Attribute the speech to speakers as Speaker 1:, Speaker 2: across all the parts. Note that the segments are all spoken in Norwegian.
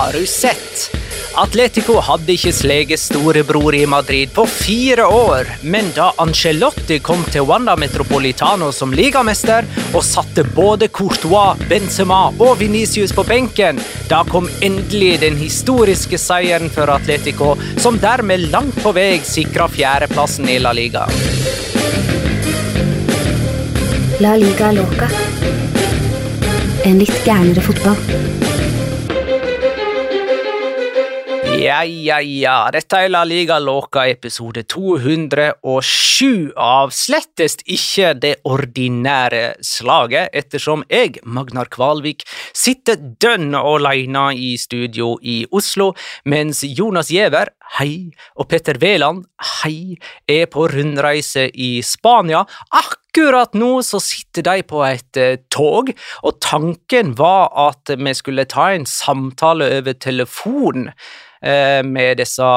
Speaker 1: Har du sett? Atletico hadde ikke sleget storebror i Madrid på fire år, men da Ancelotti kom til Wanda Metropolitano som ligamester og satte både Courtois, Benzema og Venicius på benken, da kom endelig den historiske seieren for Atletico, som dermed langt på vei sikra fjerdeplassen i La Liga.
Speaker 2: La liga loca. En litt gærnere fotball.
Speaker 1: Ja, ja, ja. Dette er La Liga Låka, episode 207 av slettest ikke det ordinære slaget, ettersom jeg, Magnar Kvalvik, sitter dønn aleine i studio i Oslo, mens Jonas Giæver, hei, og Petter Wæland, hei, er på rundreise i Spania. Akkurat nå så sitter de på et eh, tog, og tanken var at vi skulle ta en samtale over telefon eh, med disse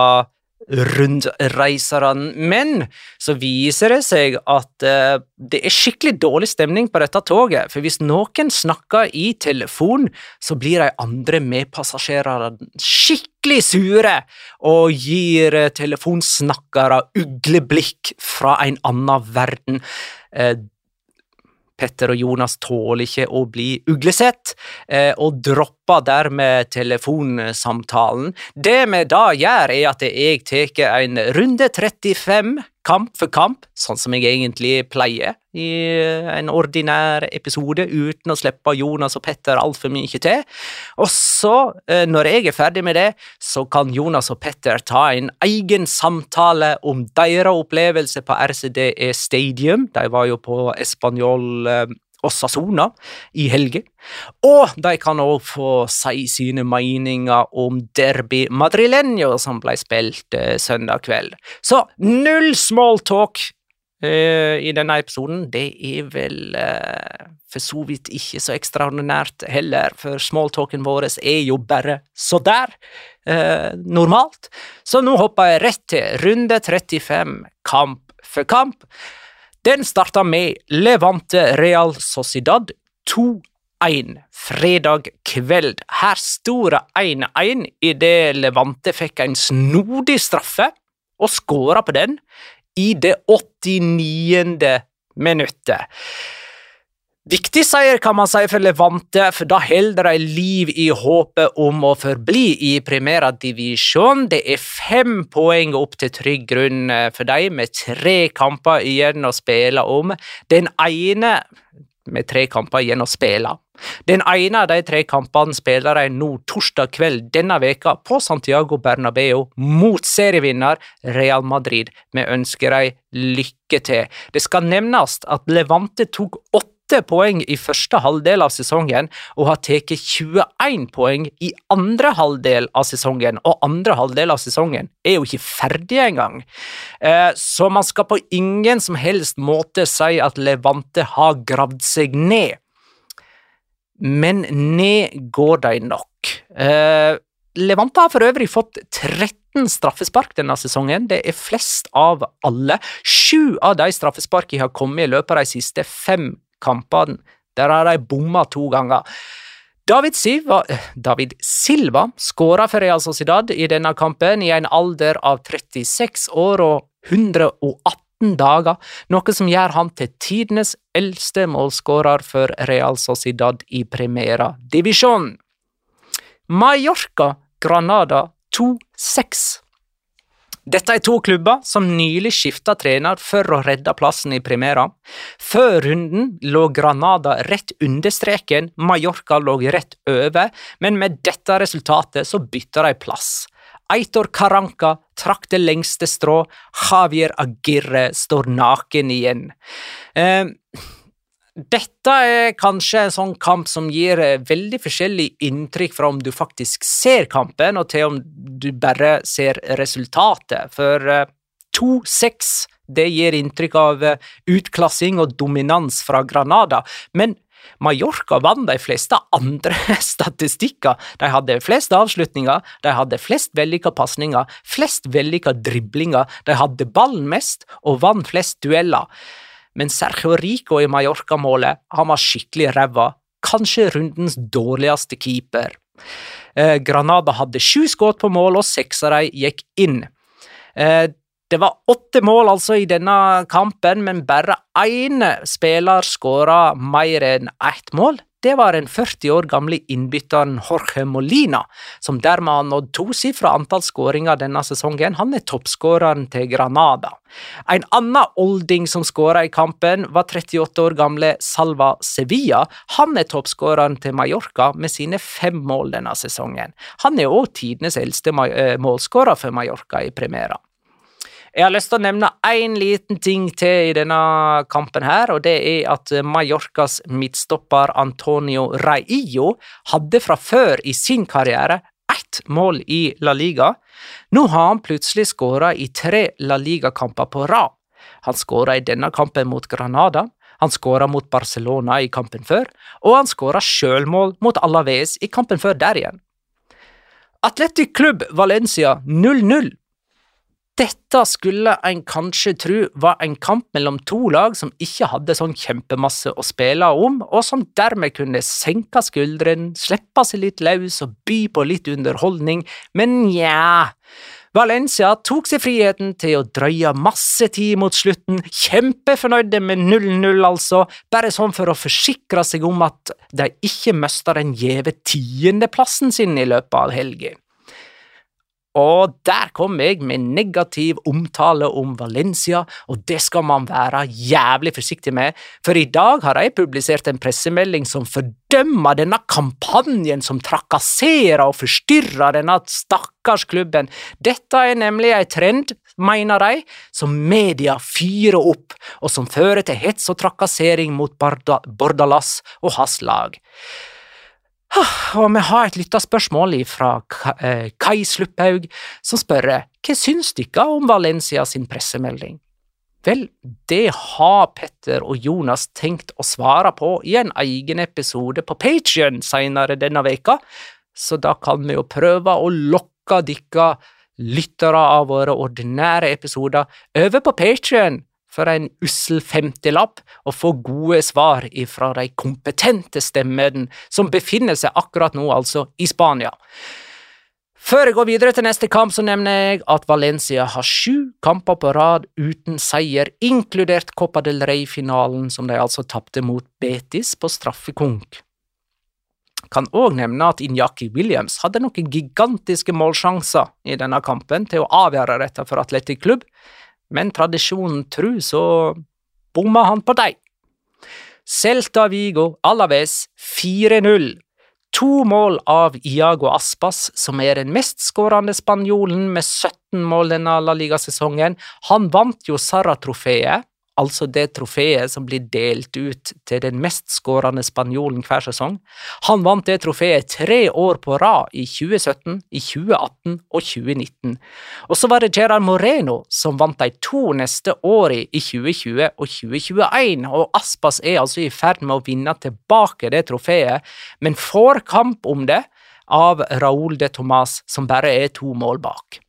Speaker 1: rundreiserne, men så viser det seg at eh, det er skikkelig dårlig stemning på dette toget, for hvis noen snakker i telefon, så blir de andre medpassasjerene skikkelig sure og gir eh, telefonsnakkere ugleblikk fra en annen verden. Eh, Petter og Jonas tåler ikke å bli uglesett, eh, og dropper dermed telefonsamtalen. Det vi da gjør, er at jeg tar en runde 35 kamp for kamp, sånn som jeg egentlig pleier i en ordinær episode, uten å slippe Jonas og Petter altfor mye til. Og så, eh, når jeg er ferdig med det, så kan Jonas og Petter ta en egen samtale om deres opplevelse på RCDE Stadium. De var jo på Español eh, Osasona i helgen. Og de kan òg få si sine meninger om Derby Madrileño, som ble spilt eh, søndag kveld. Så null smalltalk eh, i denne episoden. Det er vel eh, for så vidt ikke så ekstraordinært heller, for smalltalken vår er jo bare så der, eh, normalt. Så nå hopper jeg rett til runde 35, kamp for kamp. Den starta med Levante Real Sociedad 2-1 fredag kveld. Her sto det 1-1 idet Levante fikk en snodig straffe, og skåra på den i det 89. minuttet. Viktig seier kan man si for Levante, for da holder de liv i håpet om å forbli i Primera divisjon. Det er fem poeng opp til trygg grunn eh, for dem, med tre kamper igjen å spille om. Den ene med tre kamper igjen å spille. Den ene av de tre kampene spiller de nå torsdag kveld denne veka på Santiago Bernabeu mot serievinner Real Madrid. Vi ønsker dem lykke til. Det skal nevnes at Levante tok åtte poeng i første halvdel av sesongen og har tatt 21 poeng i andre halvdel av sesongen, og andre halvdel av sesongen er jo ikke ferdig engang. Eh, så man skal på ingen som helst måte si at Levante har gravd seg ned men ned går de nok. Eh, Levante har for øvrig fått 13 straffespark denne sesongen. Det er flest av alle. Sju av de straffesparkene har kommet i løpet av de siste fem kampene. Der har de bomma to ganger. David Silva, David Silva skåra for Real Sociedad i denne kampen i en alder av 36 år og 118 dager, noe som gjør han til tidenes eldste målskårer for Real Sociedad i Primera Divisjon. Mallorca Granada 2-6. Dette er to klubber som nylig skifta trener for å redde plassen i Primera. Før runden lå Granada rett under streken, Mallorca lå rett over, men med dette resultatet så bytta de plass. Eitor Karanka trakk det lengste strå, Javier Agirre står naken igjen. Eh, dette er kanskje en sånn kamp som gir eh, veldig forskjellig inntrykk fra om du faktisk ser kampen, og til om du bare ser resultatet. For eh, 2-6 det gir inntrykk av eh, utklassing og dominans fra Granada, men Mallorca vant de fleste andre statistikker. De hadde flest avslutninger, de hadde flest vellykka pasninger, flest vellykka driblinger, de hadde ballen mest og vant flest dueller. Men Sergio Rico i Mallorca-målet, han var skikkelig ræva, kanskje rundens dårligste keeper. Eh, Granada hadde sju skudd på mål, og seks av dem gikk inn. Eh, det var åtte mål altså i denne kampen, men bare én spiller skåra mer enn ett mål. Det var den 40 år gamle innbytteren Jorge Molina, som dermed har nådd tosifra antall skåringer denne sesongen. Han er toppskåreren til Granada. En annen olding som skåra i kampen, var 38 år gamle Salva Sevilla. Han er toppskåreren til Mallorca med sine fem mål denne sesongen. Han er òg tidenes eldste eh, målskårer for Mallorca i Primera. Jeg har lyst til å nevne én liten ting til i denne kampen, her, og det er at Mallorcas midtstopper Antonio Raillo hadde fra før i sin karriere ett mål i La Liga. Nå har han plutselig skåra i tre La Liga-kamper på rad. Han skåra i denne kampen mot Granada, han skåra mot Barcelona i kampen før, og han skåra sjølmål mot Alaves i kampen før der igjen. Atletic Klubb Valencia 0-0 dette skulle en kanskje tro var en kamp mellom to lag som ikke hadde sånn kjempemasse å spille om, og som dermed kunne senke skuldrene, slippe seg litt løs og by på litt underholdning, men nja… Valencia tok seg friheten til å drøye masse tid mot slutten, kjempefornøyde med 0-0 altså, bare sånn for å forsikre seg om at de ikke mista den gjeve tiendeplassen sin i løpet av helga. Og der kom jeg med negativ omtale om Valencia, og det skal man være jævlig forsiktig med, for i dag har jeg publisert en pressemelding som fordømmer denne kampanjen som trakasserer og forstyrrer denne stakkars klubben. Dette er nemlig en trend, mener de, som media fyrer opp, og som fører til hets og trakassering mot Bordalas og hans lag. Og vi har et lytterspørsmål fra eh, Kai Slupphaug, som spør hva syns dere om Valencia sin pressemelding? Vel, det har Petter og Jonas tenkt å svare på i en egen episode på Patrion senere denne veka, så da kan vi jo prøve å lokke dere lyttere av våre ordinære episoder over på Patrion for en ussel femtilapp og få gode svar ifra de kompetente stemmene som befinner seg akkurat nå altså i Spania. Før jeg går videre til neste kamp, så nevner jeg at Valencia har sju kamper på rad uten seier, inkludert Copa del Rey-finalen, som de altså tapte mot Betis på straffekonk. Kan òg nevne at Inyaki Williams hadde noen gigantiske målsjanser i denne kampen til å avgjøre dette for Atletic Klubb, men tradisjonen tru så bomma han på deg. Celta Vigo Alaves 4-0. To mål av Iago Aspas, som er den mestskårende spanjolen med 17 mål denne La Liga-sesongen. Han vant jo Sarra-trofeet, altså det trofeet som blir delt ut til den mest skårende spanjolen hver sesong. Han vant det trofeet tre år på rad, i 2017, i 2018 og 2019. Og så var det Gerard Moreno som vant de to neste årene, i 2020 og 2021, og Aspas er altså i ferd med å vinne tilbake det trofeet, men får kamp om det av Raúl de Tomàs, som bare er to mål bak.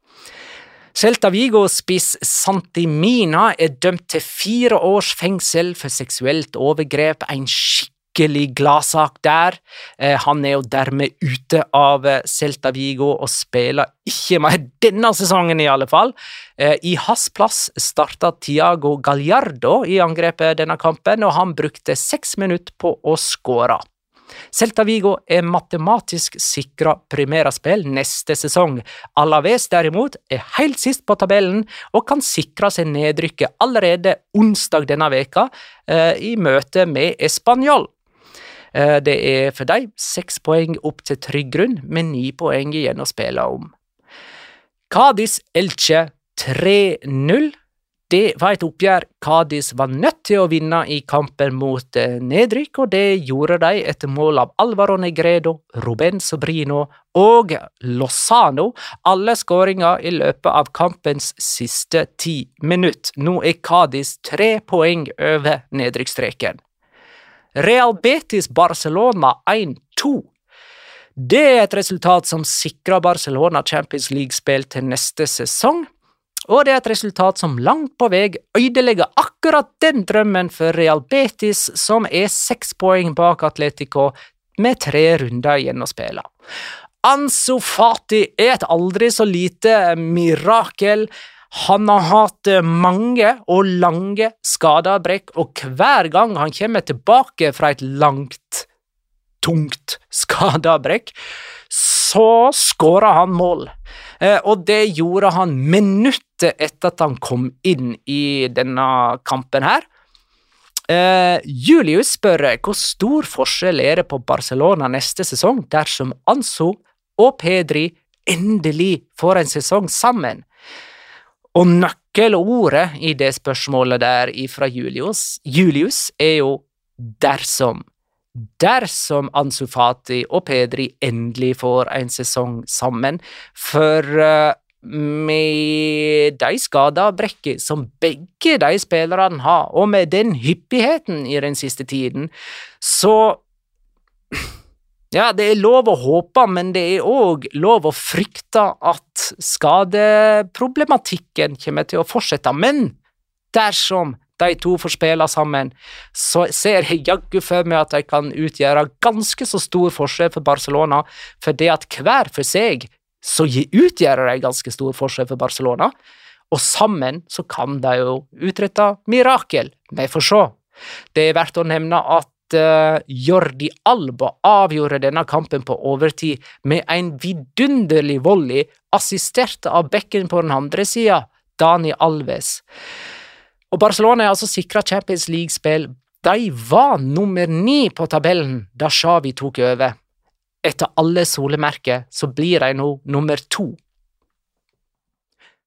Speaker 1: Celta Vigo-spiss Santi Mina er dømt til fire års fengsel for seksuelt overgrep, en skikkelig gladsak der. Eh, han er jo dermed ute av eh, Celta Vigo og spiller ikke mer denne sesongen, i alle fall. Eh, I hans plass starta Tiago Gallardo i angrepet denne kampen, og han brukte seks minutter på å skåre. Celta Vigo er matematisk sikra primæraspill neste sesong. Alaves derimot er helt sist på tabellen og kan sikre seg nedrykket allerede onsdag denne veka eh, i møte med Español. Eh, det er for dem seks poeng opp til trygg grunn, med ni poeng igjen å spille om. Cádiz Elche 3-0. Det var et oppgjør Kadis var nødt til å vinne i kampen mot eh, nedrykk, og det gjorde de etter mål av Alvaro Negredo, Ruben Sobrino og Lozano, alle skåringer i løpet av kampens siste ti minutter. Nå er Kadis tre poeng over nedrykksstreken. Real Betis Barcelona 1-2. Det er et resultat som sikrer Barcelona Champions League-spill til neste sesong, og det er et resultat som langt på vei ødelegger akkurat den drømmen for Real Betis, som er seks poeng bak Atletico med tre runder igjen å spille. Ansu Fati er et aldri så lite mirakel. Han har hatt mange og lange skadeavbrekk, og hver gang han kommer tilbake fra et langt, tungt skadeavbrekk, så skåra han mål. Eh, og det gjorde han minuttet etter at han kom inn i denne kampen her. Eh, Julius spør hvor stor forskjell er det på Barcelona neste sesong dersom Anso og Pedri endelig får en sesong sammen. Og nøkkelordet i det spørsmålet der fra Julius, Julius er jo dersom dersom Ansu Fati og Pedri endelig får en sesong sammen, for uh, med de skadeavbrekket som begge de spillerne har, og med den hyppigheten i den siste tiden, så Ja, det er lov å håpe, men det er òg lov å frykte at skadeproblematikken kommer til å fortsette. Men dersom de to får spille sammen, så ser jeg jaggu for meg at de kan utgjøre ganske så stor forskjell for Barcelona, for det at hver for seg så utgjør de ganske stor forskjell for Barcelona, og sammen så kan de jo utrette mirakel. Vi får se. Det er verdt å nevne at uh, Jordi Alba avgjorde denne kampen på overtid med en vidunderlig volley, assistert av bekken på den andre sida, Dani Alves. Og Barcelona er altså sikra Champions League-spill. De var nummer ni på tabellen da Xavi tok over. Etter alle solemerker så blir de nå nummer to.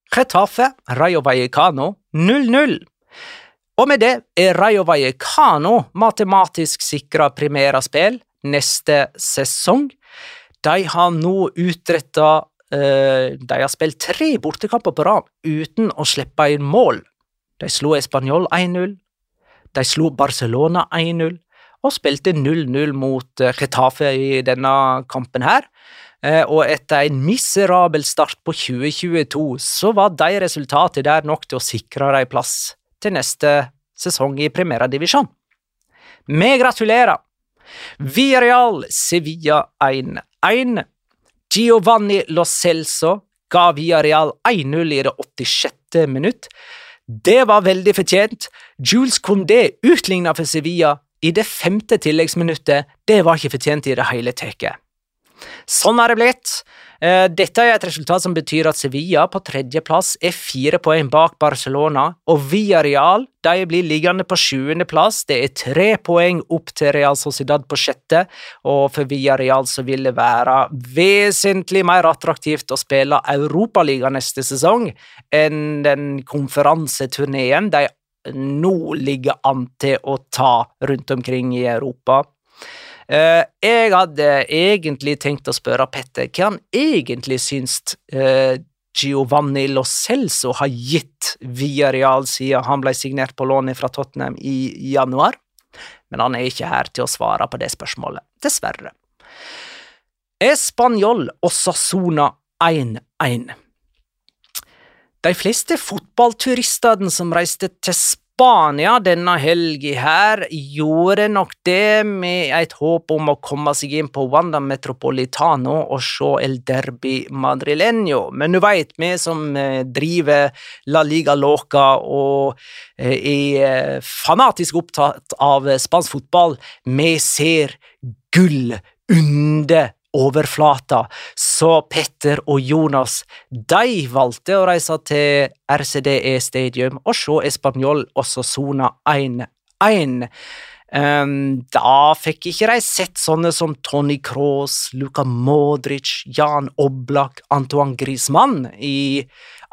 Speaker 1: Getafe, Rayo Vallecano 0-0. Og med det er Rayo Vallecano matematisk sikra primæraspill neste sesong. De har nå utretta uh, De har spilt tre bortekamper på rad uten å slippe inn mål. De slo Español 1-0, de slo Barcelona 1-0 og spilte 0-0 mot Retafe Getafe i denne kampen her. Eh, og etter en miserabel start på 2022, så var de resultatene der nok til å sikre dem plass til neste sesong i Primera Divisjon. Vi gratulerer! Villarreal Sevilla 1-1. Giovanni Lo Celso ga Villarreal 1-0 i det 86. minutt. Det var veldig fortjent. Jules Condé utligna for Sevilla i det femte tilleggsminuttet. Det var ikke fortjent i det hele tatt. Sånn er det blitt. Eh, Dette er et resultat som betyr at Sevilla på tredjeplass er fire poeng bak Barcelona, og Villarreal de blir liggende på sjuendeplass. Det er tre poeng opp til Real Sociedad på sjette, og for Villarreal så vil det være vesentlig mer attraktivt å spille Europaliga neste sesong enn den konferanseturneen de nå ligger an til å ta rundt omkring i Europa. Eh, jeg hadde egentlig tenkt å spørre Petter hva han egentlig syns eh, Giovanni Lo Celso har gitt via Real siden han ble signert på lån fra Tottenham i januar, men han er ikke her til å svare på det spørsmålet, dessverre. Español og Sassona 1-1. De fleste fotballturistene som reiste til Spania denne helga her, gjorde nok det med et håp om å komme seg inn på Wanda Metropolitano og se El Derby Madrileño. Men du veit, vi som eh, driver La Liga Loca og eh, er fanatisk opptatt av spansk fotball, vi ser gull under overflata, så Petter og Jonas de valgte å reise til RCDE Stadium og se Español også sona 1-1. Um, da fikk ikke de sett sånne som Tony Cross, Luka Modric, Jan Oblak, Antoine Griezmann i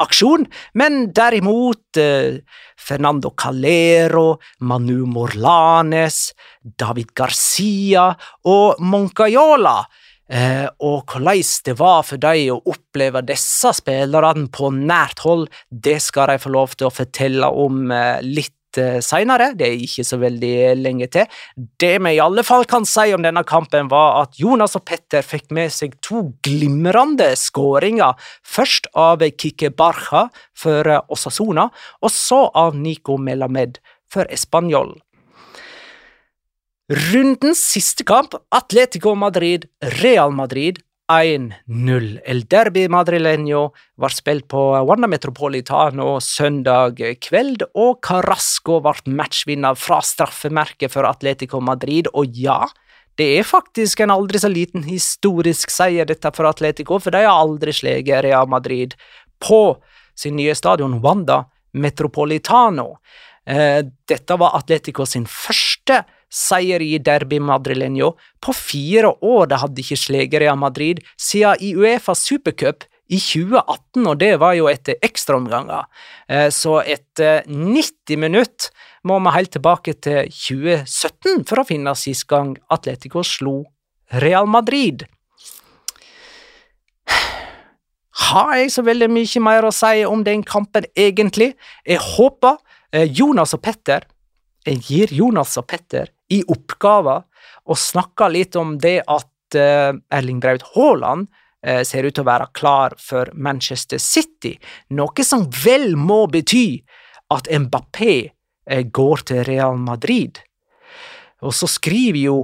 Speaker 1: aksjon, men derimot eh, Fernando Calero, Manu Morlanes, David Garcia og Moncayola. Eh, og hvordan det var for dem å oppleve disse spillerne på nært hold, det skal de få lov til å fortelle om eh, litt eh, senere. Det er ikke så veldig lenge til. Det vi i alle fall kan si om denne kampen, var at Jonas og Petter fikk med seg to glimrende skåringer. Først av Kike Barja for eh, Osasona, og så av Nico Melamed for Español. Rundens siste kamp, Atletico Madrid, Real Madrid 1-0. El Derby Madrileño var spilt på Wanda Metropolitano søndag kveld, og Carasco ble matchvinner fra straffemerket for Atletico Madrid, og ja, det er faktisk en aldri så liten historisk seier dette for Atletico, for de har aldri sleget Real Madrid på sin nye stadion Wanda Metropolitano. Eh, dette var Atletico sin første seier i Derby Madrileño. På fire år de hadde ikke sleget Real Madrid siden i Uefa Supercup i 2018, og det var jo etter ekstraomganger. Eh, så etter 90 minutter må vi helt tilbake til 2017 for å finne sist gang Atletico slo Real Madrid. Har jeg så veldig mye mer å si om den kampen, egentlig? Jeg håper eh, Jonas og Petter jeg gir Jonas og Petter i oppgaver og snakka litt om det at uh, Erling Braut Haaland uh, ser ut til å være klar for Manchester City, noe som vel må bety at Mbappé uh, går til Real Madrid. Og så skriver jo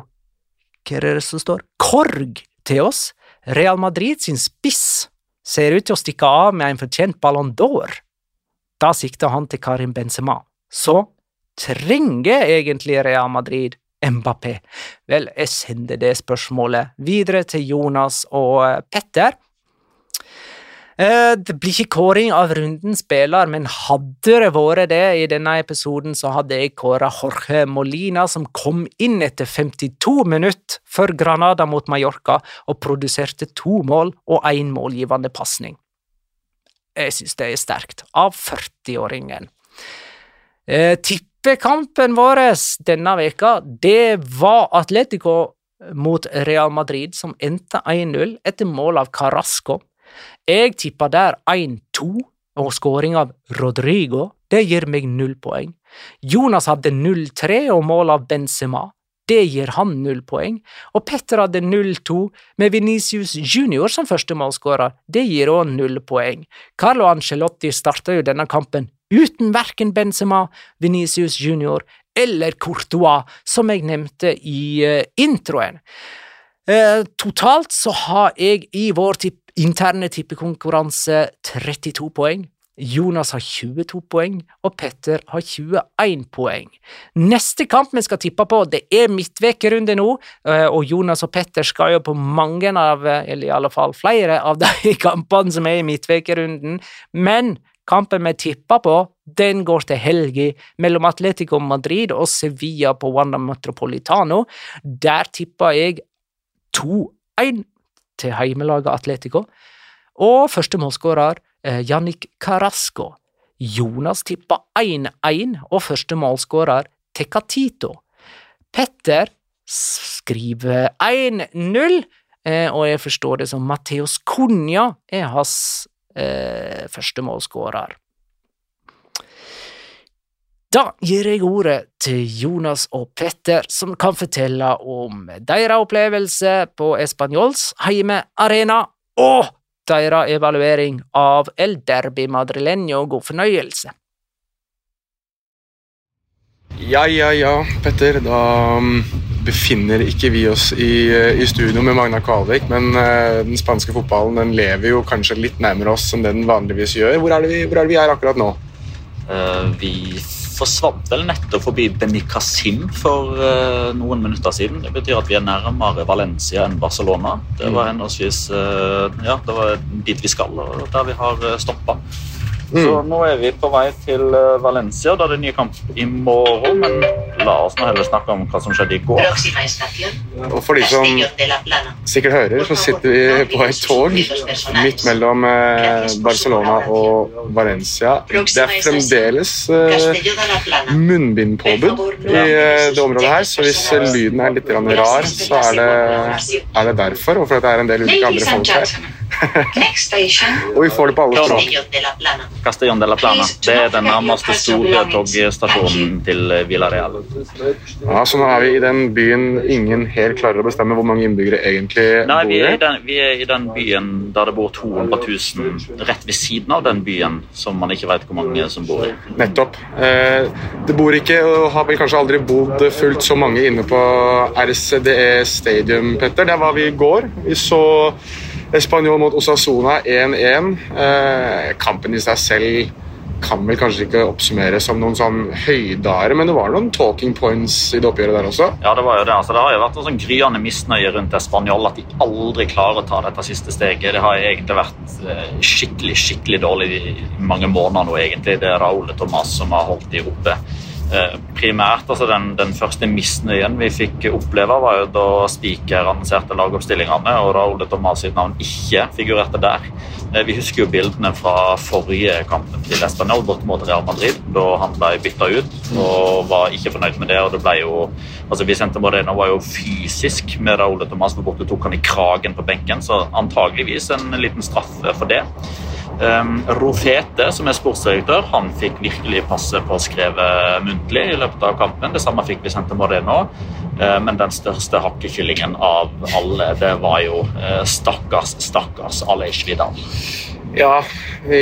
Speaker 1: Hva er det som står? Korg til oss. Real Madrid sin spiss ser ut til å stikke av med en fortjent Ballon d'Or. Da sikter han til Karim Benzema. Så trenger egentlig Real Madrid Mbappé? Vel, jeg sender det spørsmålet videre til Jonas og eh, Petter. Eh, det blir ikke kåring av rundens spiller, men hadde det vært det i denne episoden, så hadde jeg kåra Jorge Molina, som kom inn etter 52 minutter for Granada mot Mallorca og produserte to mål og én målgivende pasning. Jeg synes det er sterkt, av 40-åringen. Eh, tippekampen vår denne veka, det var Atletico mot Real Madrid, som endte 1-0 etter mål av Carasco. Jeg tippa der 1-2 og skåring av Rodrigo. Det gir meg null poeng. Jonas hadde 0-3 og mål av Benzema. Det gir han null poeng. Og Petter hadde 0-2 med Venicius Junior som første målskårer. Det gir òg null poeng. Carlo Ancelotti starta jo denne kampen uten verken Benzema, Venicius Junior eller Courtois, som jeg nevnte i uh, introen. Eh, totalt så har jeg i vår interne tippekonkurranse 32 poeng. Jonas har 22 poeng, og Petter har 21 poeng. Neste kamp vi skal tippe på, det er midtvekerunde nå, eh, og Jonas og Petter skal jo på mange av, eh, eller i alle fall flere av de kampene som er i midtvekerunden, men kampen vi tipper på, den går til helga mellom Atletico Madrid og Sevilla på Wanda Metropolitano. Der tipper jeg 2-1 til heimelaget Atletico. Og første målskårer eh, Jannik Carasco. Jonas tippa 1-1, og første målskårer Tecatito. Petter skriver 1-0, eh, og jeg forstår det som Mateos Cunha er hans eh, førstemålsskårer. Da gir jeg ordet til Jonas og Petter, som kan fortelle om deres opplevelse på Espanyols heimearena og deres evaluering av El Derby Madrileño. God fornøyelse.
Speaker 3: Ja, ja, ja, Petter. Da um, befinner ikke vi oss i, uh, i studio med Magna Kvalvik, men uh, den spanske fotballen den lever jo kanskje litt nærmere oss enn det den vanligvis gjør. Hvor er det vi, hvor er, det vi er akkurat nå?
Speaker 4: Uh, vi forsvant vel nettopp forbi Benicassim for uh, noen minutter siden. Det betyr at vi er nærmere Valencia enn Barcelona. Det var henholdsvis uh, ja, det var dit vi skal, og der vi har stoppa. Mm. Så nå er vi på vei til Valencia, da det er ny kamp i morgen. Men la oss nå heller snakke om hva som skjedde i går.
Speaker 3: Og for de som sikkert hører, så sitter vi på et tog midt mellom Barcelona og Valencia. Det er fremdeles munnbindpåbud i det området her, så hvis lyden er litt rar, så er det, er det derfor, og fordi det er en del ulike andre folk her. Og vi får det på alle språk.
Speaker 4: Castellón de la Plana. Det er den nærmeste store togstasjonen til Villarreal.
Speaker 3: Ja, så nå er vi i den byen ingen helt klarer å bestemme hvor mange innbyggere egentlig
Speaker 4: Nei, vi er,
Speaker 3: bor
Speaker 4: i den, vi er i den byen der det bor 200 000 rett ved siden av den byen som man ikke vet hvor mange som bor i.
Speaker 3: Nettopp. Eh, det bor ikke, og har vel kanskje aldri bodd fullt så mange inne på RCDE Stadium, Petter. Der var vi i går. Vi så Español mot Osasona 1-1. Eh, kampen i seg selv kan vel kanskje ikke oppsummeres som noen sånn høydare, men det var noen talking points i det oppgjøret der også?
Speaker 4: Ja, det var jo det. Altså, det har jo vært en sånn gryende misnøye rundt Español at de aldri klarer å ta dette siste steget. Det har egentlig vært eh, skikkelig, skikkelig dårlig i mange måneder nå, egentlig. Det er Raúl Thomas som har holdt de oppe. Eh, primært, altså den, den, første misnøyen vi fikk oppleve, var jo da Spiker annonserte lagoppstillingene, og da Ole Tomás sitt navn ikke figurerte der. Eh, vi husker jo bildene fra forrige kampen til Espanol bort mot Real Madrid, da han ble bytta ut og var ikke fornøyd med det. og det ble jo, altså Vicente Moreno var jo fysisk med Raúl Tomás borte, tok han i kragen på benken, så antageligvis en liten straffe for det. Um, Rofete, som er sportsdirektør, han fikk virkelig passe på å skrive muntlig i løpet av kampen. Det samme fikk Vicente Moreno. Uh, men den største hakkekyllingen av alle, det var jo uh, stakkars, stakkars Alej Vidal.
Speaker 3: Ja, vi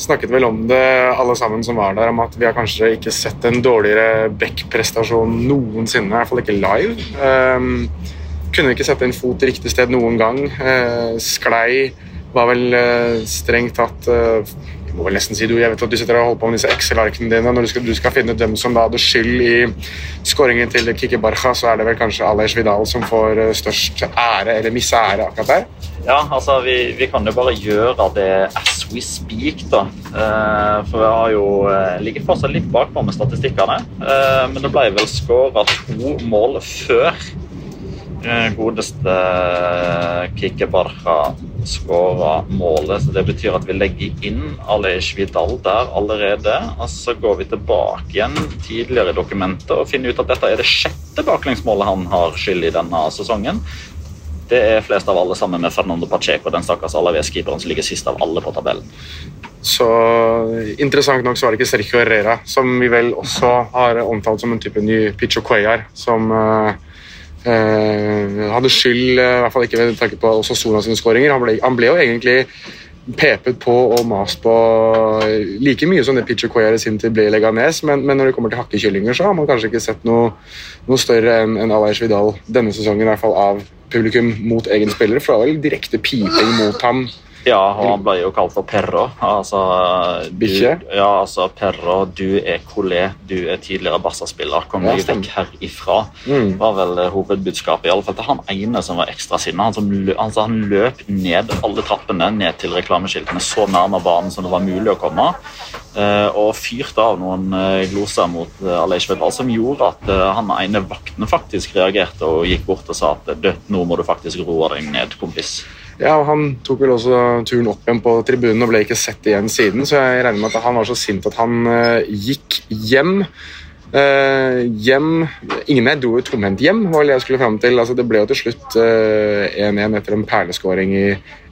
Speaker 3: snakket vel om det alle sammen som var der, om at vi har kanskje ikke sett en dårligere Beck-prestasjon noensinne, i hvert fall ikke live. Um, kunne ikke sette en fot i riktig sted noen gang. Uh, sklei var vel uh, strengt tatt jeg må vel nesten si du, jeg vet at du sitter og holder på med disse Excel-arkene dine. Når du skal, du skal, finne dem som da hadde skyld i skåringen til Kiki Barca, så er det vel kanskje Alej Vidal som får uh, størst ære eller misære akkurat der?
Speaker 4: Ja, altså vi, vi, kan jo bare gjøre det as we speak, da. for vi har jo ligger fortsatt litt bakpå med statistikkene. men det ble vel skåra to mål før godeste Kikki Barca skåra målet. så Det betyr at vi legger inn Alej Vidal der allerede. og Så går vi tilbake igjen tidligere i dokumentet og finner ut at dette er det sjette baklengsmålet han har skyld i denne sesongen. Det er flest av alle sammen med Fernando Pacheco, den stakkars Alaves-keeperen som ligger sist av alle på tabellen.
Speaker 3: Så Interessant nok så var det ikke Sergio Herrera, som vi vel også har omtalt som en type ny Picho Cuellar, som uh, Uh, hadde skyld, uh, i hvert fall ikke ved tanke på Sasona sine skåringer. Han, han, ble jo egentlig pepet på og mast på like mye som det Pitcher Coyer i sin tid ble i Leganes, men, men, når det kommer til hakkekyllinger, så har man kanskje ikke sett noe, noe større enn en Aleix Vidal denne sesongen, i hvert fall av publikum mot egen spiller, for det var vel direkte piping mot ham.
Speaker 4: Ja, og han ble jo kalt for Perro. Altså,
Speaker 3: Bikkje?
Speaker 4: ja, altså Perro, du er Colé, du er tidligere Barca-spiller. Kom deg
Speaker 3: ja,
Speaker 4: vekk herifra.
Speaker 3: Mm.
Speaker 4: var vel eh, hovedbudskapet. I alle fall til han ene som var ekstra sinna. Han, altså, han løp ned alle trappene ned til reklameskiltene så nærme banen som det var mulig å komme. eh, og fyrte av noen eh, gloser mot Aleish Vedal som gjorde at han ene vakten faktisk reagerte og gikk bort og sa at «Du, nå må du faktisk roe deg ned, kompis.
Speaker 3: Ja, og Han tok vel også turen opp igjen på tribunen og ble ikke sett igjen siden, så jeg regner med at han var så sint at han eh, gikk hjem. Eh, hjem Ingen jeg dro jo tomhendt hjem, var det jeg skulle fram til. Altså, det ble jo til slutt eh, 1-1 etter en perleskåring i,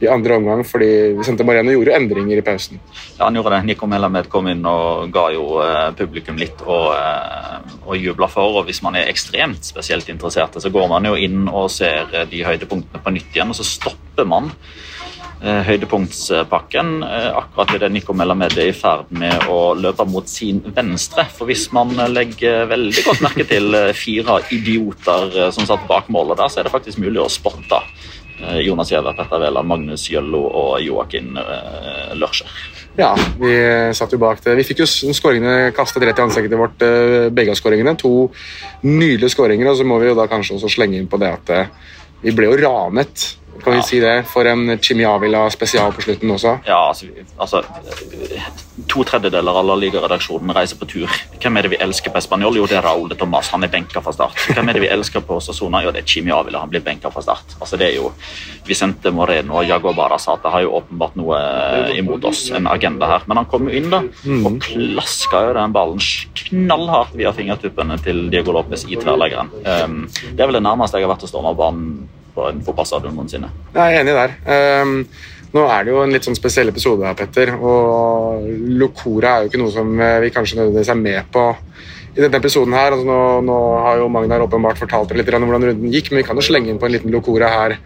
Speaker 3: i andre omgang, fordi Sente Moreno gjorde jo endringer i pausen.
Speaker 4: Ja, han gjorde det. Nico Melamed kom inn og ga jo eh, publikum litt å, eh, å juble for. og Hvis man er ekstremt spesielt interessert, så går man jo inn og ser eh, de høydepunktene på nytt igjen, og så stopper man eh, høydepunktspakken eh, akkurat idet Nico Melamed er i ferd med å løpe mot sin venstre. For hvis man legger veldig godt merke til eh, fire idioter eh, som satt bak målet der, så er det faktisk mulig å spotte eh, Jonas Giæver, Petter Wæland, Magnus Jøllo og Joakim eh, Lørscher.
Speaker 3: Ja, vi satt jo bak det. Vi fikk jo skåringene kastet rett i ansiktet vårt, eh, begge av skåringene. To nydelige skåringer, og så må vi jo da kanskje også slenge inn på det at eh, vi ble jo ranet, kan vi si det, for en Chimiavila spesial på slutten også.
Speaker 4: Ja, altså, altså To tredjedeler av La Liga-redaksjonen reiser på tur. Hvem er det vi elsker på Spanjol? Jo, det er Raúl de Tomàs. Han er benka fra start. Hvem er det vi elsker på Sassona? Jo, det er Chimi Avila. Han blir benka fra start. Altså, det er jo Vicente Moreno og Jago Barasata har jo åpenbart noe imot oss, en agenda her. Men han kom jo inn da, og klaska jo den ballen knallhardt via fingertuppene til Diego Lopez i tverrleggeren. Um, det er vel det nærmeste jeg har vært å storme banen på en fotballstadion noensinne.
Speaker 3: Jeg er enig der. Um, nå er det jo en litt sånn spesiell episode her, Petter. Og Locora er jo ikke noe som eh, vi kanskje nødvendigvis er med på i denne episoden her. Altså, nå, nå har jo Magnar åpenbart fortalt dere litt om hvordan runden gikk, men vi kan jo slenge inn på en liten Locora her.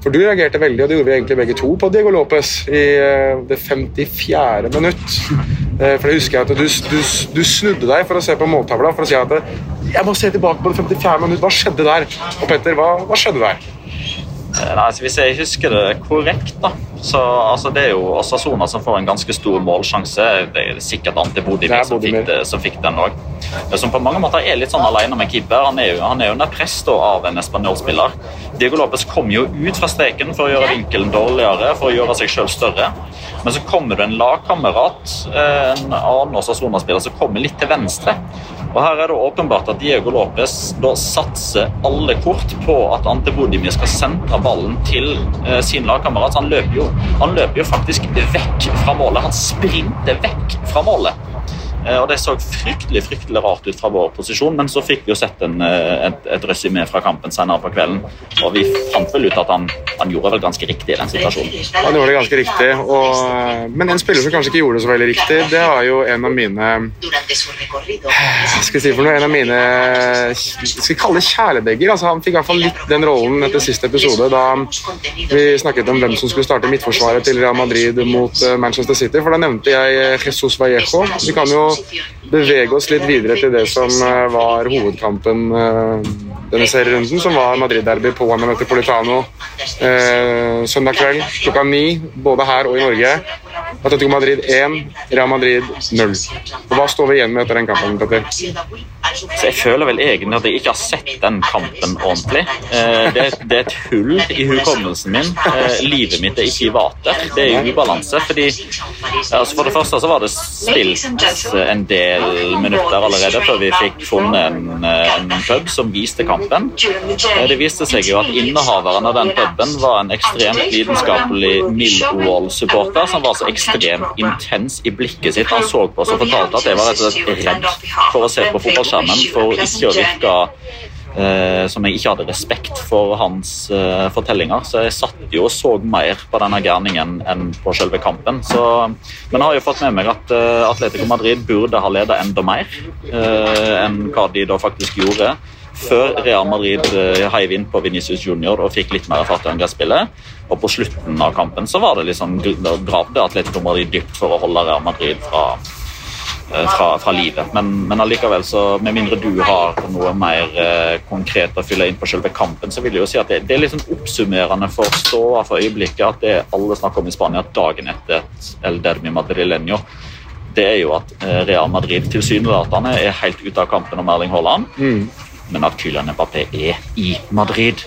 Speaker 3: For du reagerte veldig, og det gjorde vi egentlig begge to, på Diego Lopez i eh, det 54. minutt. Eh, For det husker jeg at du, du, du snudde deg for å se på måltavla for å si at jeg må se tilbake på det 54. minutt. Hva skjedde der? Og Petter, hva, hva skjedde der?
Speaker 4: Eh, Nei, så Hvis jeg husker det korrekt, da, så altså det er jo Osasona som får en ganske stor målsjanse. Det er sikkert Ante Bodimir som, som fikk den òg. Som på mange måter er litt sånn alene med keeper. Han er jo, han er jo under press da, av en spanjolspiller. Diego Lopez kom jo ut fra streken for å gjøre vinkelen dårligere, for å gjøre seg sjøl større. Men så kommer det en lagkamerat, eh, en annen Osasona-spiller, som kommer litt til venstre. Og her er det åpenbart at Diego Lopez da satser alle kort på at Ante Bodimir skal sentre ballen til eh, sin lagkamerat. Han løper, jo, han løper jo faktisk vekk fra målet. Han sprinter vekk fra målet. Eh, Og Det så fryktelig fryktelig rart ut fra vår posisjon, men så fikk vi jo sett en, eh, et, et resymé fra kampen senere på kvelden. Og vi fant vel ut at han, han gjorde vel ganske riktig i den situasjonen.
Speaker 3: Han gjorde det ganske riktig, og, men en spiller som kanskje ikke gjorde det så veldig riktig, det var jo en av mine skal vi si for noe? En av mine skal vi kalle det kjæledegger. Altså, han fikk i hvert fall litt den rollen etter siste episode, da vi snakket om hvem som skulle starte midtforsvaret til Real Madrid mot eh, Manchester City. For da nevnte jeg eh, Jesus Vallejo. Vi kan jo bevege oss litt videre til det som eh, var hovedkampen eh, denne serierunden, som var Madrid-derby på Metropolitano Politano søndag kveld klokka ni, både her og i Norge. Atletico Madrid 1, Real Madrid 0. Og Hva står vi igjen med etter den kampen, Petter?
Speaker 4: Så jeg føler vel egentlig at jeg ikke har sett den kampen ordentlig. Eh, det, er, et hull i hukommelsen min. Eh, livet mitt er ikke i vater. Det er ubalanse. fordi altså For det første så var det spilt en del minutter allerede før vi fikk funnet en, eh, en pub som viste kampen. Eh, det viste seg jo at innehaveren av den puben var en ekstremt lidenskapelig Millwall-supporter som var så ekstremt intens i blikket sitt. Han så på oss og fortalte at jeg var rett og slett redd for å se på fotballskjermen for ikke å virke eh, som jeg ikke hadde respekt for hans eh, fortellinger. Så jeg satt jo og så mer på denne gærningen enn på selve kampen. Så, men jeg har jo fått med meg at eh, Atletico Madrid burde ha ledet enda mer eh, enn hva de da faktisk gjorde. Før Real Madrid eh, heiv inn på Vinicius Junior og fikk litt mer fart i angrepsspillet. Og på slutten av kampen så var det liksom gravde Atletico Madrid dypt for å holde Real Madrid fra eh, fra, fra livet. Men, men allikevel, så med mindre du har noe mer eh, konkret å fylle inn på selve kampen, så vil jeg jo si at det, det er sånn oppsummerende for ståa for øyeblikket at det alle snakker om i Spania dagen etter et El Dermi Madrileño, det er jo at eh, Real Madrid tilsynelatende er helt ute av kampen om Erling Haaland. Men at Kylian Mbappé er i Madrid.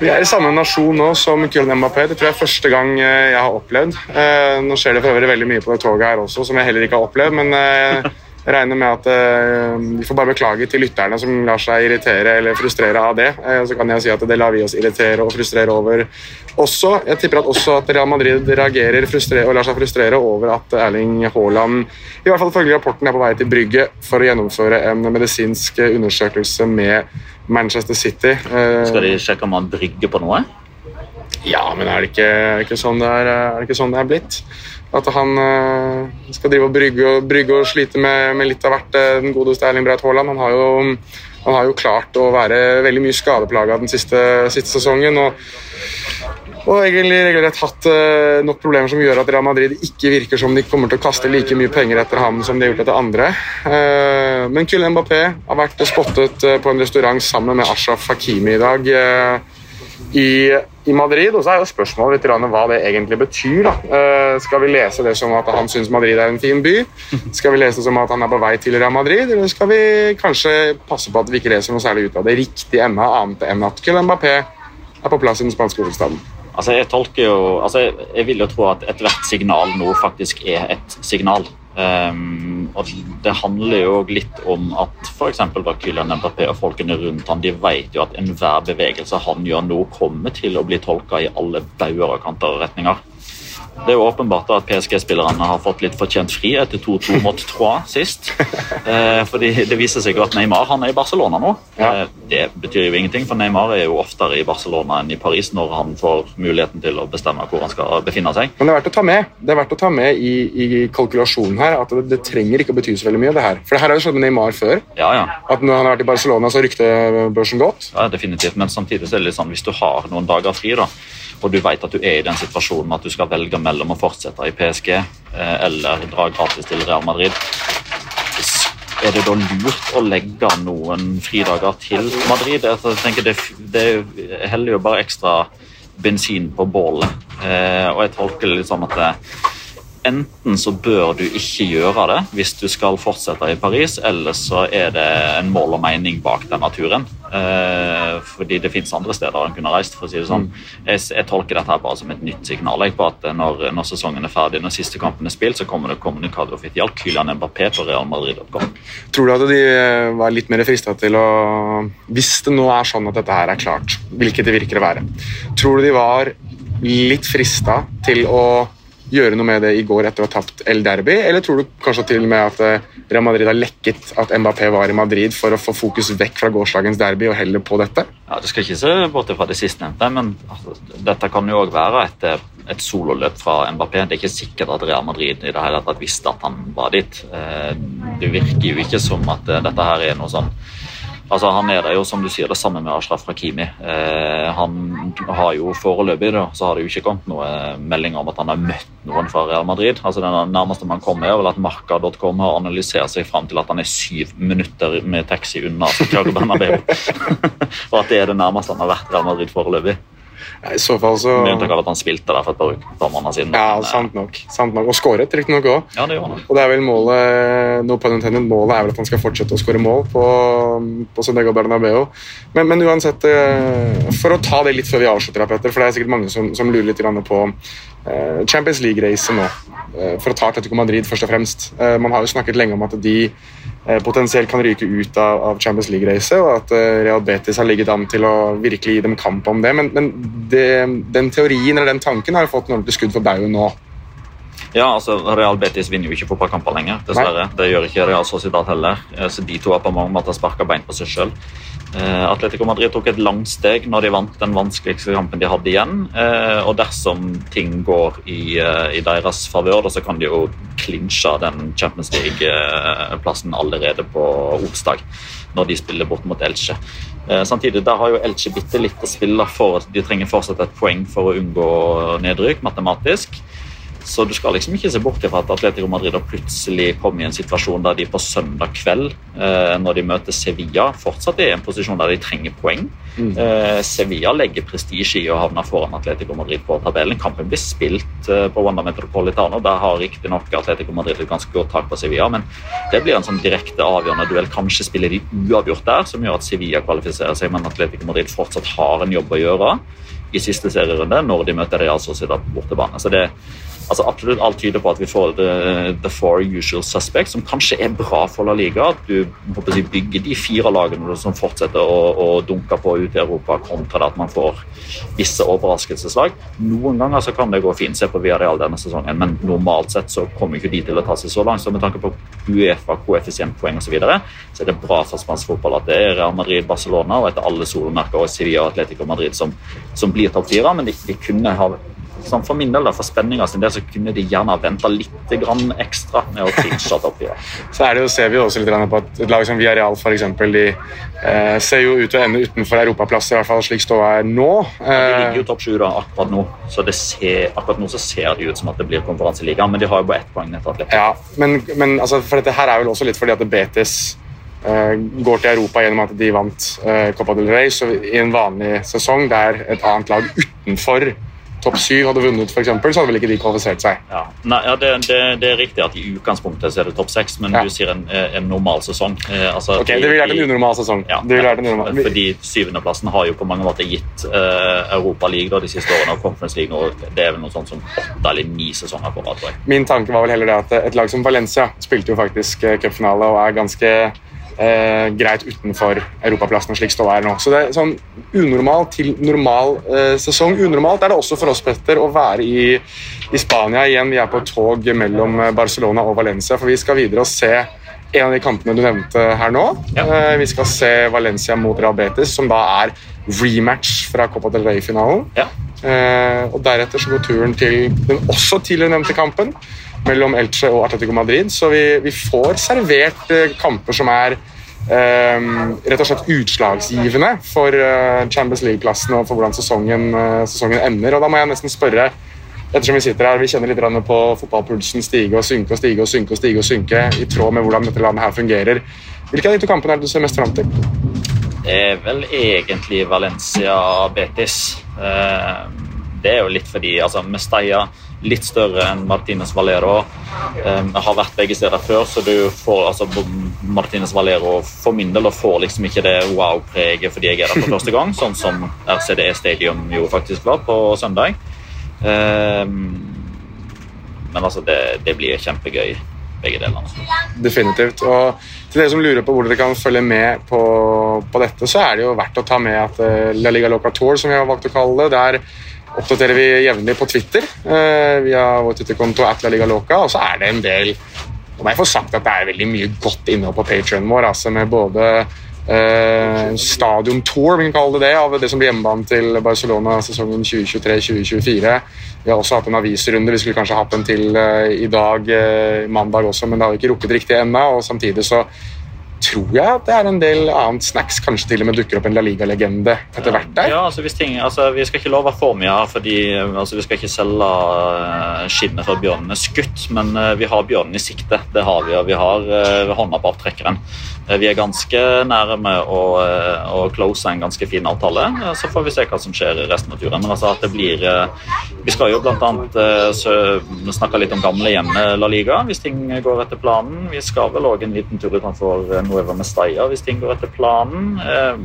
Speaker 3: Vi er i samme nasjon nå som Kylian Mbappé. Det tror jeg er første gang eh, jeg har opplevd. Eh, Nå skjer det for øvrig veldig mye på det toget her også, som jeg heller ikke har opplevd. Men eh, regner med at eh, vi får bare beklage til lytterne som lar seg irritere eller frustrere av det. Eh, Så kan jeg si at det lar vi oss irritere og frustrere over også. Jeg tipper at også at Real Madrid reagerer og lar seg frustrere over at Erling Haaland, i hvert fall ifølge rapporten, er på vei til Brygge for å gjennomføre en medisinsk undersøkelse med Manchester City. Eh,
Speaker 4: Skal de sjekke om han brygger på noe?
Speaker 3: ja, men er det ikke, det ikke, sånn, det er, er det ikke sånn det er blitt? At han eh, skal drive og brygge brygge og slite med, med litt av hvert, eh, den godeste Erling Braut Haaland. Han har, jo, han har jo klart å være veldig mye skadeplaga den siste, siste sesongen. og og egentlig regelrett hatt uh, nok problemer som gjør at Real Madrid ikke virker som de kommer til å kaste like mye penger etter ham som de har gjort etter andre. Uh, men Kylian Mbappé har vært spottet uh, på en restaurant sammen med Ashraf Hakimi i dag i, i Madrid. Og så er jo spørsmålet litt hva det egentlig betyr. Eh, skal vi lese det som at han syns Madrid er en fin by? Skal vi lese det som at han er på vei til Real Madrid? Eller skal vi kanskje passe på at vi ikke leser noe særlig ut av det riktige ennå, annet enn at Kylian Mbappé er på plass i den spanske hovedstaden?
Speaker 4: Altså, jeg tolker jo altså, jeg, jeg vil jo tro at ethvert signal nå faktisk er et signal. Ehm, og Det handler jo litt om at f.eks. Kylian Mbappé og folkene rundt ham, de vet jo at enhver bevegelse han gjør nå, kommer til å bli tolka i alle bauger og kanter og retninger. Det er jo åpenbart at PSG-spillerne har fått litt fortjent fri etter 2-2 mot Troyes sist. Eh, fordi Det viser seg jo at Neymar han er i Barcelona nå. Eh, det betyr jo ingenting, for Neymar er jo oftere i Barcelona enn i Paris når han får muligheten til å bestemme hvor han skal befinne seg.
Speaker 3: Men det er verdt å ta med Det er verdt å ta med i, i kalkulasjonen her at det, det trenger ikke å bety så veldig mye. det her. For det her har jo skjedd med Neymar før.
Speaker 4: Ja, ja.
Speaker 3: At når han har vært i Barcelona, så rykte børsen godt.
Speaker 4: Ja, definitivt. Men samtidig så er det litt sånn, hvis du har noen dager fri, da, og du vet at du er i den situasjonen at du skal velge mellom å fortsette i PSG eh, eller dra gratis til Real Madrid, er det da lurt å legge noen fridager til Madrid? Altså, jeg tenker det, det heller jo bare ekstra bensin på bålet. Eh, og jeg tolker det litt sånn at det, enten så bør du ikke gjøre det hvis du skal fortsette i Paris, eller så er det en mål og mening bak denne turen. Eh, fordi det fins andre steder en kunne reist. for å si det sånn. Jeg, jeg tolker dette her bare som et nytt signal jeg, på at når, når sesongen er ferdig, når siste kampen er spilt, så kommer det kommunikado offisielt Kylian Mbappé på realmadrid.com.
Speaker 3: Tror du at de eh, var litt mer frista til å Hvis det nå er sånn at dette her er klart, hvilket det virker å være, tror du de var litt frista til å gjøre noe med det i går etter å ha tapt El Derby, eller tror du kanskje til og med at eh, Real Madrid har lekket at Mbappé var i Madrid for å få fokus vekk fra gårsdagens derby og heller på dette?
Speaker 4: Ja, Det skal ikke se bort fra det sistnevnte, men altså, dette kan jo òg være et, et sololøp fra Mbappé. Det er ikke sikkert at Real Madrid i det hele tatt visste at han var dit. Eh, Det virker jo ikke som at eh, dette her er noe sånn Altså, Han er jo, som du sier, det samme med Ashraf Rakimi. Eh, han har jo Foreløpig da, så har det jo ikke kommet noe melding om at han har møtt noen fra Real Madrid. Altså, Det nærmeste man kommer, er vel at Marca.com har analysert seg fram til at han er syv minutter med taxi unna Santiago Bernabeu. Og at det er det nærmeste han har vært Real Madrid foreløpig.
Speaker 3: I så fall så
Speaker 4: Med unntak av at han spilte der for et par, uker, par måneder siden.
Speaker 3: Ja,
Speaker 4: Men, eh,
Speaker 3: sant nok. Sant nok. Og skåret, riktignok òg.
Speaker 4: Ja, det gjorde han.
Speaker 3: Og det er vel målet no pun intended, målet er vel at han skal fortsette å skåre mål på, på Sundego Bernabeu. Men, men uansett, eh, for å ta det litt før vi avslutter, Petter, for det er sikkert mange som, som lurer litt på eh, Champions League-racet nå. For å ta Atletico Madrid først og fremst. Man har jo snakket lenge om at de potensielt kan ryke ut av, av Champions League-racet, og at eh, Real Betis har ligget an til å virkelig gi dem kamp om det. Men, men det, den teorien eller den tanken har fått en skudd for baugen nå.
Speaker 4: Ja, altså Real Betis vinner jo ikke fotballkamper lenger, dessverre. Det gjør ikke Real Sociedad heller. Eh, Så de to har på mange måter sparka bein på seg sjøl. Atletico Madrid tok et langt steg når de vant den vanskeligste kampen de hadde igjen. Eh, Og dersom ting går i, eh, i deres favør, så kan de jo klinsje den Champions League-plassen allerede på onsdag, når de spiller bort mot Elche. Eh, Samtidig der har jo Elche bitte litt å spille for. De trenger fortsatt et poeng for å unngå nedrykk matematisk. Så du skal liksom ikke se bort fra at Atletico Madrid plutselig kom i en situasjon der de på søndag kveld, eh, når de møter Sevilla, fortsatt er i en posisjon der de trenger poeng.
Speaker 3: Mm.
Speaker 4: Eh, Sevilla legger prestisje i å havne foran Atletico Madrid på tabellen. Kampen blir spilt eh, på Wanda Metropolitano. Der har riktignok Atletico Madrid et ganske godt tak på Sevilla, men det blir en sånn direkte avgjørende duell. Kanskje spiller de uavgjort der, som gjør at Sevilla kvalifiserer seg, men Atletico Madrid fortsatt har en jobb å gjøre i siste serierunde når de møter Real Sociedad på bortebane. Så det altså absolutt alt tyder på at vi får the, the four usual suspects, som kanskje er bra for La Liga. At du si, bygger de fire lagene som fortsetter å, å dunke på ut i Europa, kontra det at man får visse overraskelseslag. Noen ganger så kan det gå fint. Se på Villarreal denne sesongen, men normalt sett så kommer ikke de til å ta seg så langt. Så med tanke på Uefa, koeffisientpoeng osv., så, videre, så er det bra for spansk fotball at det er Real Madrid, Barcelona og etter alle solmerker og Sevilla og Atletico Madrid som, som blir topp fire. Men de, de kunne ha sånn For min del, for spenninga sin del, så kunne de gjerne ha venta litt grann ekstra med å clinche topp fire.
Speaker 3: Så er det jo, ser vi jo også litt på at et lag som Villarreal eksempel, de eh, ser jo ut til å ende utenfor europaplass, i hvert fall slik ståa er nå.
Speaker 4: De ligger
Speaker 3: Eh,
Speaker 4: jo topp sju akkurat nå, så det ser, akkurat nå så ser det ut som at det blir konferanseliga, men de har jo bare ett poeng ned til Atletico.
Speaker 3: ja, men, men altså, for dette her er vel også litt fordi at Betis eh, går til Europa gjennom at de vant eh, Copa del Rey, så i en vanlig sesong der et annet lag utenfor topp syv hadde vunnet, for eksempel, så hadde vel ikke de kvalifisert seg.
Speaker 4: Ja, Nei, ja det, det, det er riktig at i utgangspunktet så er det topp seks, men
Speaker 3: Ja.
Speaker 4: du sier en, en normal sesong. Eh, altså,
Speaker 3: Ok, Det ville vært en unormal sesong.
Speaker 4: Ja,
Speaker 3: Det ville vært en unormal.
Speaker 4: fordi syvendeplassen har jo på mange måter gitt eh, Europa League da, de siste årene, og Conference League og det er vel noe sånt som åtte eller ni sesonger på rad.
Speaker 3: Min tanke var vel heller det at et lag som Valencia spilte jo faktisk eh, cupfinale og er ganske eh, greit utenfor europaplassen slik ståa er nå. Så det er sånn unormal til normal eh, sesong. Unormalt er det også for oss, Petter, å være i, i Spania igjen. Vi er på tog mellom eh, Barcelona og Valencia, for vi skal videre og se en av de kampene du nevnte her nå. Eh, vi skal se Valencia mot Real Betis, som da er rematch fra Copa del Rey-finalen.
Speaker 4: Ja.
Speaker 3: Eh, og Deretter så går turen til den også tidligere nevnte kampen mellom Elche og Atletico Madrid. Så vi, vi får servert eh, kamper som er Um, rett og slett utslagsgivende for uh, Champions League-plassen og for hvordan sesongen, uh, sesongen ender. Og da må jeg nesten spørre Ettersom vi sitter her, vi kjenner litt på fotballpulsen stige og synke og stige og synke og stige og synke i tråd med hvordan dette landet her fungerer. Hvilke av de to kampene er det du ser mest fram til?
Speaker 4: Det er vel egentlig Valencia-Betis. Eh, det er jo litt fordi altså, Mestalla litt større enn Martinez Valero. Eh, har vært begge steder før, så du får altså Martinez Valero for min del får liksom ikke det wow-preget fordi jeg er der for første gang, sånn som RCDE Stadium jo faktisk var på søndag. Eh, men altså, det, det blir kjempegøy, begge delene.
Speaker 3: Definitivt. Og til dere som lurer på hvor dere kan følge med på, på dette, så er det jo verdt å ta med at eh, La Liga Loca Tour, som vi har valgt å kalle det, der oppdaterer vi jevnlig på Twitter eh, via vår Twitter-konto at La Liga Loca, og så er det en del Og jeg får sagt at det er veldig mye godt innhold på Patreon vår, altså med både eh, stadiontour, vi kan kalle det det, av det som blir hjemmebane til Barcelona sesongen 2023-2024. Vi har også hatt en avisrunde. Vi skulle kanskje hatt en til eh, i dag, eh, mandag også, men det har vi ikke rukket riktig ennå. Og samtidig så tror jeg at det er en del annet snacks. Kanskje til og med dukker opp en La Liga-legende etter hvert der.
Speaker 4: Ja, altså hvis ting, altså Vi skal ikke love for mye her, fordi altså vi skal ikke selge eh, skinnet før bjørnen er skutt. Men uh, vi har bjørnen i sikte. Det har vi, og vi har uh, hånda på avtrekkeren. Uh, Vi er ganske nære med å, å close en ganske fin avtale. Så får vi se hva som skjer i resten av turen. Men altså at det blir Vi skal jo blant eh, snakke litt om gamle hjemme La Liga, hvis ting går etter planen. Vi skal vel òg en liten tur utenfor Nueva Mestalla, hvis ting går etter planen. Eh,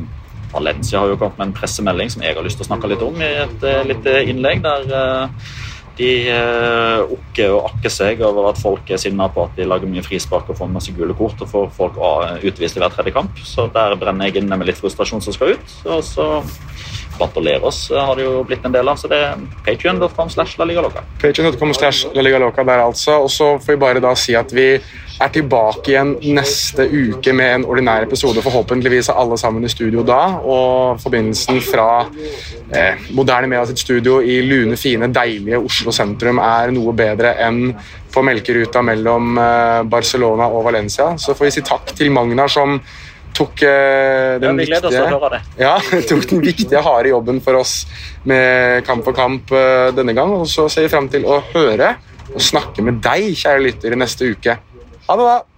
Speaker 4: Valencia har jo kommet med en pressemelding som jeg har lyst til å snakke litt om i et eh, lite innlegg. der eh, de okker og akker seg over at folk er sinna på at de lager mye frispark og får masse gule kort og får folk utvist i hver tredje kamp. Så der brenner jeg inne med litt frustrasjon som skal ut. Og så Bantoleros oss har det jo blitt en del av, så det er patrion.com slash la
Speaker 3: Patrion.com. Slash La Liga der altså. Og så får vi bare da si at vi er tilbake igjen neste uke med en ordinær episode. Forhåpentligvis er alle sammen i studio da. Og forbindelsen fra eh, Moderne Media sitt studio i lune, fine, deilige Oslo sentrum er noe bedre enn på melkeruta mellom eh, Barcelona og Valencia. Så får vi si takk til Magnar som tok
Speaker 4: Ja,
Speaker 3: den
Speaker 4: vi viktige,
Speaker 3: ja, tok den viktige, harde jobben for oss med Kamp for kamp eh, denne gang. Og så ser vi frem til å høre og snakke med deg, kjære lytter, i neste uke. Ha det, da!